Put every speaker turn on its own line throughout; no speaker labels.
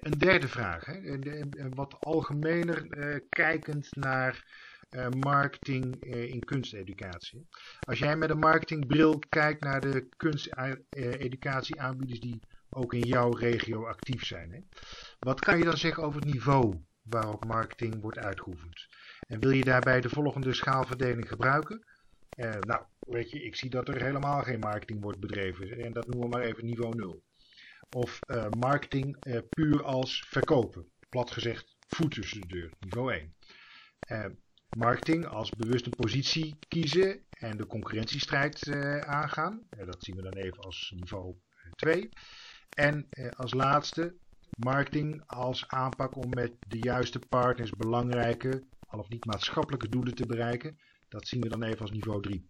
een derde vraag, hè? wat algemener kijkend naar marketing in kunsteducatie. Als jij met een marketingbril kijkt naar de kunsteducatieaanbieders die ook in jouw regio actief zijn. Hè? Wat kan je dan zeggen over het niveau waarop marketing wordt uitgeoefend? En wil je daarbij de volgende schaalverdeling gebruiken? Eh, nou, weet je, ik zie dat er helemaal geen marketing wordt bedreven. En dat noemen we maar even niveau 0. Of uh, marketing uh, puur als verkopen. Plat gezegd, voet tussen de deur, niveau 1. marketing als bewuste positie kiezen en de concurrentiestrijd aangaan. dat zien we dan even als niveau 2. En als laatste, marketing als aanpak om met de juiste partners belangrijke, al of niet maatschappelijke doelen te bereiken. Dat zien we dan even als niveau 3.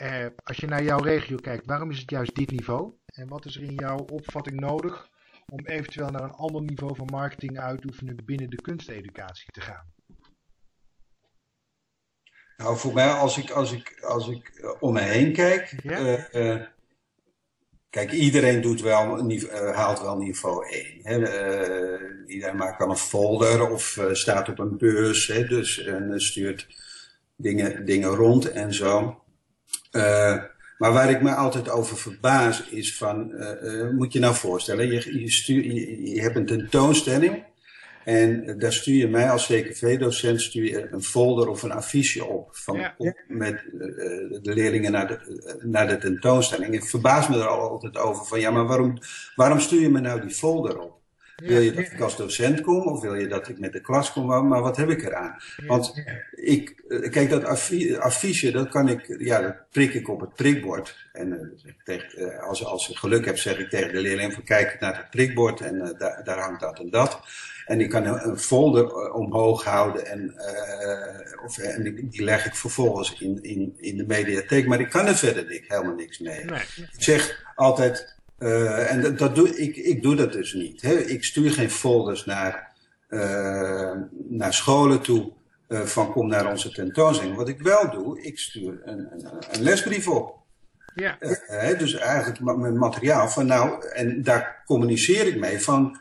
Eh, als je naar jouw regio kijkt, waarom is het juist dit niveau? En wat is er in jouw opvatting nodig om eventueel naar een ander niveau van marketing uitoefenen binnen de kunsteducatie te gaan?
Nou, voor mij, als ik, als ik, als ik eh, om me heen kijk, uh, Kijk, iedereen doet wel, uh, haalt wel niveau 1. Hè. Iedereen maakt dan een folder of staat op een beurs. Hè, dus, en stuurt dingen, dingen rond en zo. Maar waar ik me altijd over verbaas is van, moet je nou voorstellen, je, je, stuur, je, je hebt een tentoonstelling. En daar stuur je mij als CKV-docent stuur je een folder of een affiche op. Van, Met uh, de leerlingen naar de, uh, naar de tentoonstelling. Ik verbaas me er altijd over van ja, maar waarom, waarom stuur je me nou die folder op? Wil je dat ik als docent kom of wil je dat ik met de klas kom? Maar wat heb ik eraan? Want ik, kijk, dat affiche, dat kan ik, ja, dat prik ik op het prikbord. En tegen, als, als ik geluk heb, zeg ik tegen de leerling van kijk naar het prikbord en daar, daar hangt dat en dat. En ik kan een, folder eh, omhoog houden en, uh, of, en die, leg ik vervolgens in, in, in de mediatheek. Maar ik kan er verder ik, helemaal niks mee. Nee. Ik zeg altijd, uh, en dat, doe, ik, ik doe dat dus niet. Hè. Ik stuur geen folders naar, uh, naar scholen toe van kom naar onze tentoonstelling. Wat ik wel doe, ik stuur een, een, een lesbrief op. Ja. dus eigenlijk mijn materiaal van nou, en daar communiceer ik mee van...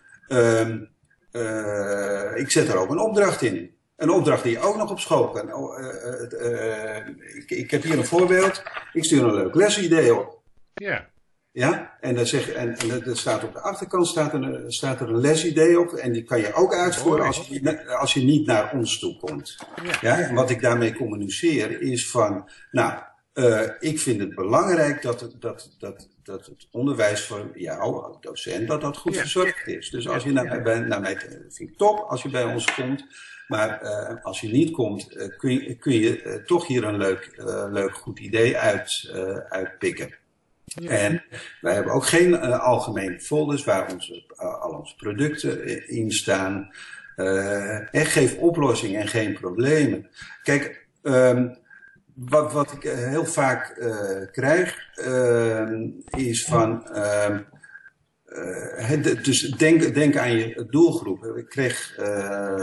Uh, ik zet er ook een opdracht in. Een opdracht die je ook nog op school kan. Uh, ik, ik, heb hier een voorbeeld. Ik stuur een leuk lesidee op. Ja. Ja, en, dan zeg, en, en dat staat op de achterkant staat er, staat er een lesidee op. En die kan je ook uitvoeren als je, als je niet naar ons toe komt. Ja. En wat ik daarmee communiceer is van, nou, uh, ik vind het belangrijk dat, het, dat, dat, dat het onderwijs voor jou docent, dat dat goed verzorgd is. Dus als je naar, bij, naar mij, vind ik top als je bij ons komt. Maar uh, als je niet komt, uh, kun je, kun je toch hier een leuk, leuk goed idee uit, uitpikken. En wij hebben ook geen uh, algemene folders waar onze, uh, al onze producten in staan. Uh, en geef oplossingen en geen problemen. Kijk, um, wat, wat ik eh, heel vaak krijg, uh, is van. Uh, dus denk, denk aan je doelgroep. Ik kreeg,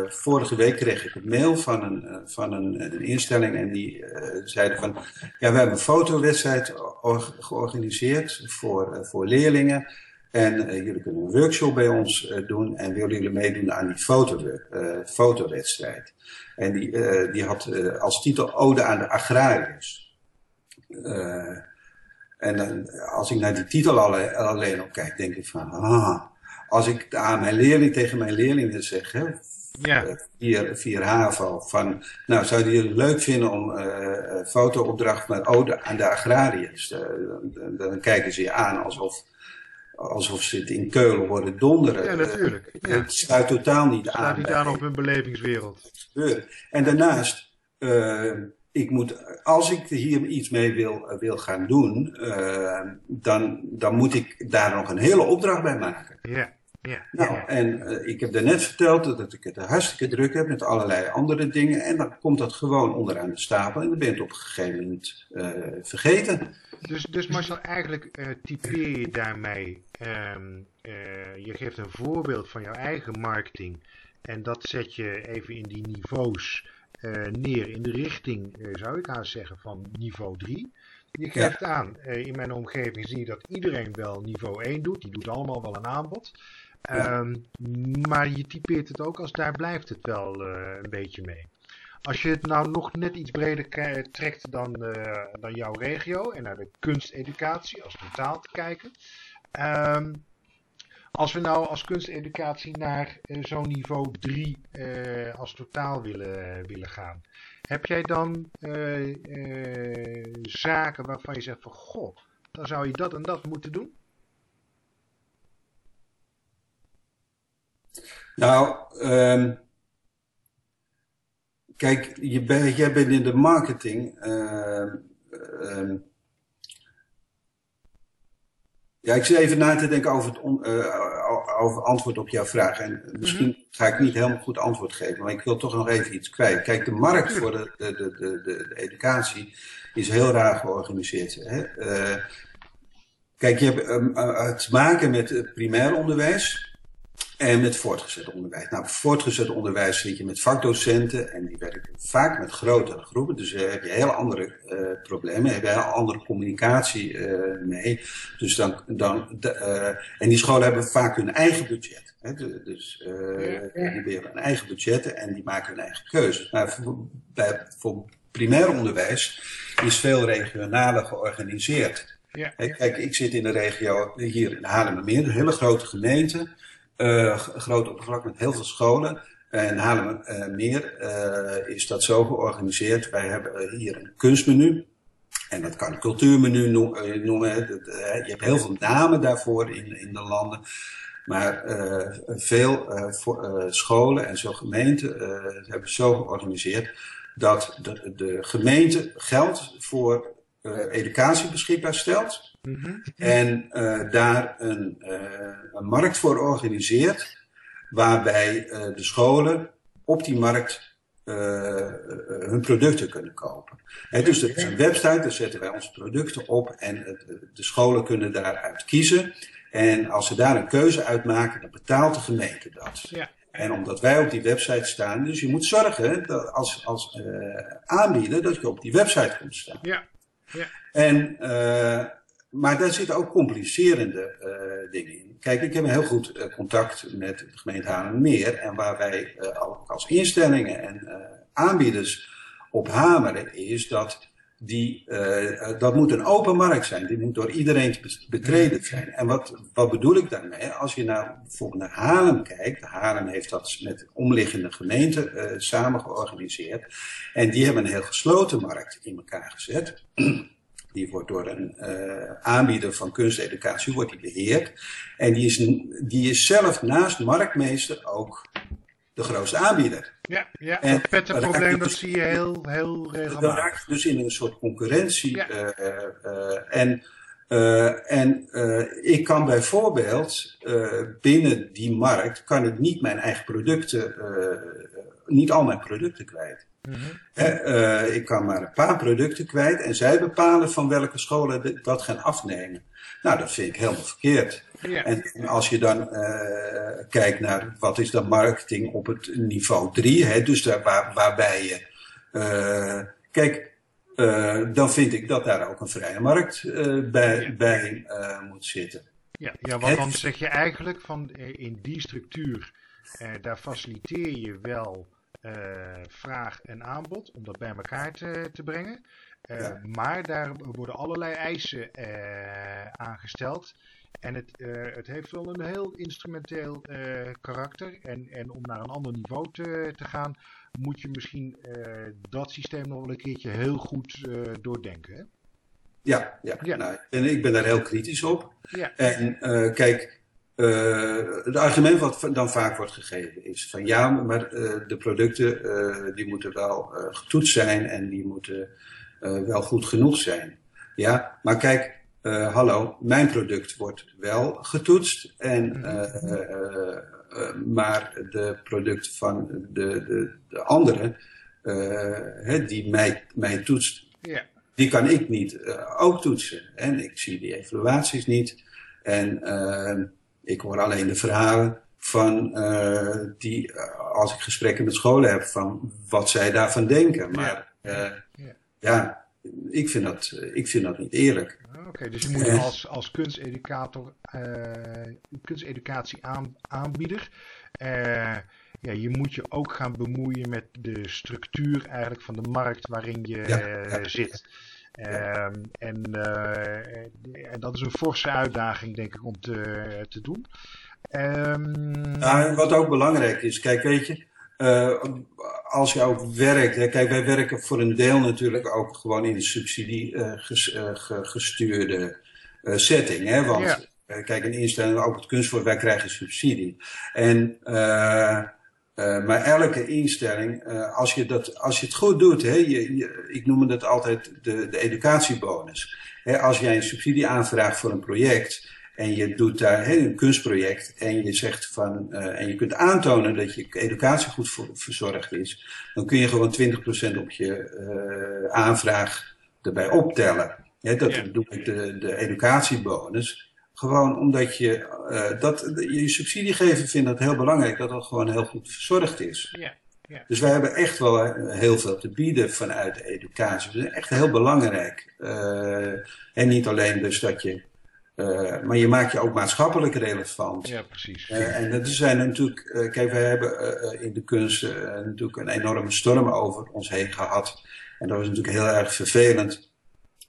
vorige week kreeg ik een mail van een, van een, een instelling en die zeiden van, ja, we hebben een fotowedstrijd georganiseerd voor, voor leerlingen. En jullie kunnen een workshop bij ons doen en willen jullie meedoen aan die foto, fotowedstrijd. En die, die had als titel Ode aan de agrariërs. En dan, als ik naar die titel alleen, alleen op kijk, denk ik van, ah, als ik aan mijn leerling, tegen mijn leerlingen zeg, hè, ja. vier, vier HAVO, van, nou, zouden jullie het leuk vinden om uh, fotoopdracht met ode aan de agrariërs? dan, dan kijken ze je aan alsof alsof ze het in Keulen worden donderen.
Ja, natuurlijk. Ja.
Het sluit totaal niet
aan.
Het
sluit niet aan op hun belevingswereld.
En daarnaast, uh, ik moet, als ik hier iets mee wil, wil gaan doen, uh, dan, dan moet ik daar nog een hele opdracht bij maken.
Ja. Ja,
nou,
ja.
en uh, ik heb daarnet verteld dat ik het hartstikke druk heb met allerlei andere dingen. En dan komt dat gewoon onderaan de stapel en dan ben je het op een gegeven moment uh, vergeten.
Dus, dus Marcel, eigenlijk uh, typeer je daarmee, um, je geeft een voorbeeld van jouw eigen marketing. En dat zet je even in die niveaus neer in de richting, zou ik haast zeggen, van niveau 3. Je geeft ja. aan, in mijn omgeving zie je dat iedereen wel niveau 1 doet. Die doet allemaal wel een aanbod. Ehm, maar je typeert het ook als daar blijft het wel een beetje mee. Als je het nou nog net iets breder trekt dan, dan jouw regio en naar de kunsteducatie als totaal te kijken. Um, als we nou als kunsteducatie naar uh, zo'n niveau 3 uh, als totaal willen, willen gaan, heb jij dan uh, zaken waarvan je zegt van goh, dan zou je dat en dat moeten doen?
Nou, um, kijk, je jij bent in de marketing. Um, ja, ik zit even na te denken over het on, uh, over antwoord op jouw vraag. En misschien mhm. ga ik niet helemaal goed antwoord geven, maar ik wil toch nog even iets kwijt. Kijk, de markt voor de, de, de, de, de educatie is heel raar georganiseerd. Hè? Uh, kijk, je hebt um, uh, te maken met primair onderwijs. En met voortgezet onderwijs. Nou, voortgezet onderwijs zit je met vakdocenten en die werken vaak met grotere groepen. Dus daar heb je heel andere uh, problemen, heb je heel andere communicatie uh, mee. Dus dan, dan uh, en die scholen hebben vaak hun eigen budget. Hè? Dus die hebben een eigen budget en die maken hun eigen keuzes. Maar voor, bij, voor primair onderwijs is veel regionaler georganiseerd. Ja. Kijk, ik zit in de regio hier in Haarlemmermeer, een hele grote gemeente. Uh, groot oppervlak met heel veel scholen. En Haarlem uh, meer uh, is dat zo georganiseerd. Wij hebben hier een kunstmenu. En dat kan cultuurmenu noemen. je hebt heel veel namen daarvoor in, in de landen. Maar veel scholen en zo gemeenten hebben zo georganiseerd dat de, de gemeente geld voor educatie beschikbaar stelt. Mhm. En uh, daar een, uh, een, markt voor organiseert, waarbij uh, de scholen op die markt hun producten kunnen kopen. He, dus er is een website, daar zetten wij onze producten op en de scholen kunnen daaruit kiezen. En als ze daar een keuze uit maken, dan betaalt de gemeente dat. Ja. En omdat wij op die website staan, dus je moet zorgen dat als, als aanbieder dat je op die website komt staan. Ja. En maar daar zitten ook complicerende uh, dingen in. Kijk, ik heb een heel goed uh, contact met de gemeente Haarlemmermeer. En waar wij als instellingen en aanbieders op hameren is dat die, dat moet een open markt zijn. Die moet door iedereen betreden zijn. En wat, wat bedoel ik daarmee? Als je nou bijvoorbeeld naar Haarlem kijkt. Haarlem heeft dat met omliggende gemeenten samen georganiseerd. En die hebben een heel gesloten markt in elkaar gezet. Die wordt door een uh, aanbieder van kunsteducatie wordt die beheerd. En die is, die is zelf naast marktmeester ook de grootste aanbieder.
Ja, ja en pettenprobleem dat dus, zie je heel, heel regelmatig. Dan
raak je dus in een soort concurrentie. Ja. Uh, uh, en uh, en ik kan bijvoorbeeld binnen die markt kan ik niet mijn eigen producten, niet al mijn producten kwijt. Mm ik kan maar een paar producten kwijt en zij bepalen van welke scholen dat gaan afnemen. Nou, dat vind ik helemaal verkeerd. Ja. En als je dan uh, kijkt naar wat is dan marketing op het niveau 3, hè, dus daar, waar, waarbij je. Uh, kijk, uh, dan vind ik dat daar ook een vrije markt bij, ja. bij moet zitten.
Ja, ja want dan zeg je eigenlijk van in die structuur, daar faciliteer je wel uh, vraag en aanbod, om dat bij elkaar te, te brengen. Uh, ja. Maar daar worden allerlei eisen uh, aangesteld. En het, het heeft wel een heel instrumenteel karakter. En, en om naar een ander niveau te, te gaan, moet je misschien dat systeem nog wel een keertje heel goed doordenken. Hè?
Ja, ja. ja. Nou, en ik ben daar heel kritisch op. Ja. En kijk, uh, het argument wat dan vaak wordt gegeven is van ja, maar uh, de producten uh, die moeten wel getoetst zijn en die moeten wel goed genoeg zijn. Ja, maar kijk, hallo, mijn product wordt wel getoetst en maar de producten van de, de, de anderen hè, die mij, mij toetst, yeah. die kan ik niet ook toetsen. En ik zie die evaluaties niet. En ik hoor alleen de verhalen van uh, die, uh, als ik gesprekken met scholen heb, van wat zij daarvan denken. Maar uh, ja. ja, ik vind dat, ik vind dat niet eerlijk.
Oké, dus je moet als, als kunsteducator, kunsteducatie aan, aanbieder, ja, je moet je ook gaan bemoeien met de structuur eigenlijk van de markt waarin je zit. Ehm, en, en dat is een forse uitdaging, denk ik, om te, te doen.
Um... wat ook belangrijk is, kijk, weet je, uh, als je ook werkt, kijk, wij werken voor een deel natuurlijk ook gewoon in een subsidie uh, ges, uh, gestuurde setting. Hè? Want kijk, een instelling, ook het kunstvoort, wij krijgen subsidie. En, maar elke instelling, als, je dat, als je het goed doet, hè, je, je, ik noem het altijd de, de educatiebonus. Hè, als jij een subsidie aanvraagt voor een project, en je doet daar een kunstproject en je zegt van, uh, en je kunt aantonen dat je educatie goed voor, verzorgd is, dan kun je gewoon 20% op je aanvraag erbij optellen. Ja, dat doe ik de, de educatiebonus. Gewoon omdat je uh, dat, je subsidiegever vindt dat heel belangrijk, dat dat gewoon heel goed verzorgd is. Ja. Ja. Dus wij hebben echt wel heel veel te bieden vanuit de educatie. Dat is echt heel belangrijk. Uh, en niet alleen dus dat je uh, maar je maakt je ook maatschappelijk relevant.
Ja, precies.
En dat zijn natuurlijk, kijk, we hebben in de kunst natuurlijk een enorme storm over ons heen gehad. En dat was natuurlijk heel erg vervelend.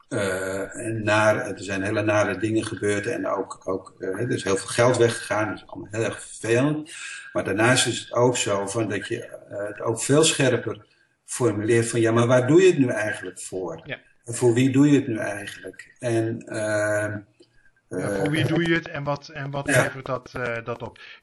En naar, er zijn hele nare dingen gebeurd en ook, ook er is heel veel geld weggegaan. Dat is allemaal heel erg vervelend. Maar daarnaast is het ook zo van dat je het ook veel scherper formuleert van ja, maar waar doe je het nu eigenlijk voor? Ja. Voor wie doe je het nu eigenlijk? En
ja, voor wie doe je het en wat, en wat levert dat, uh, dat op?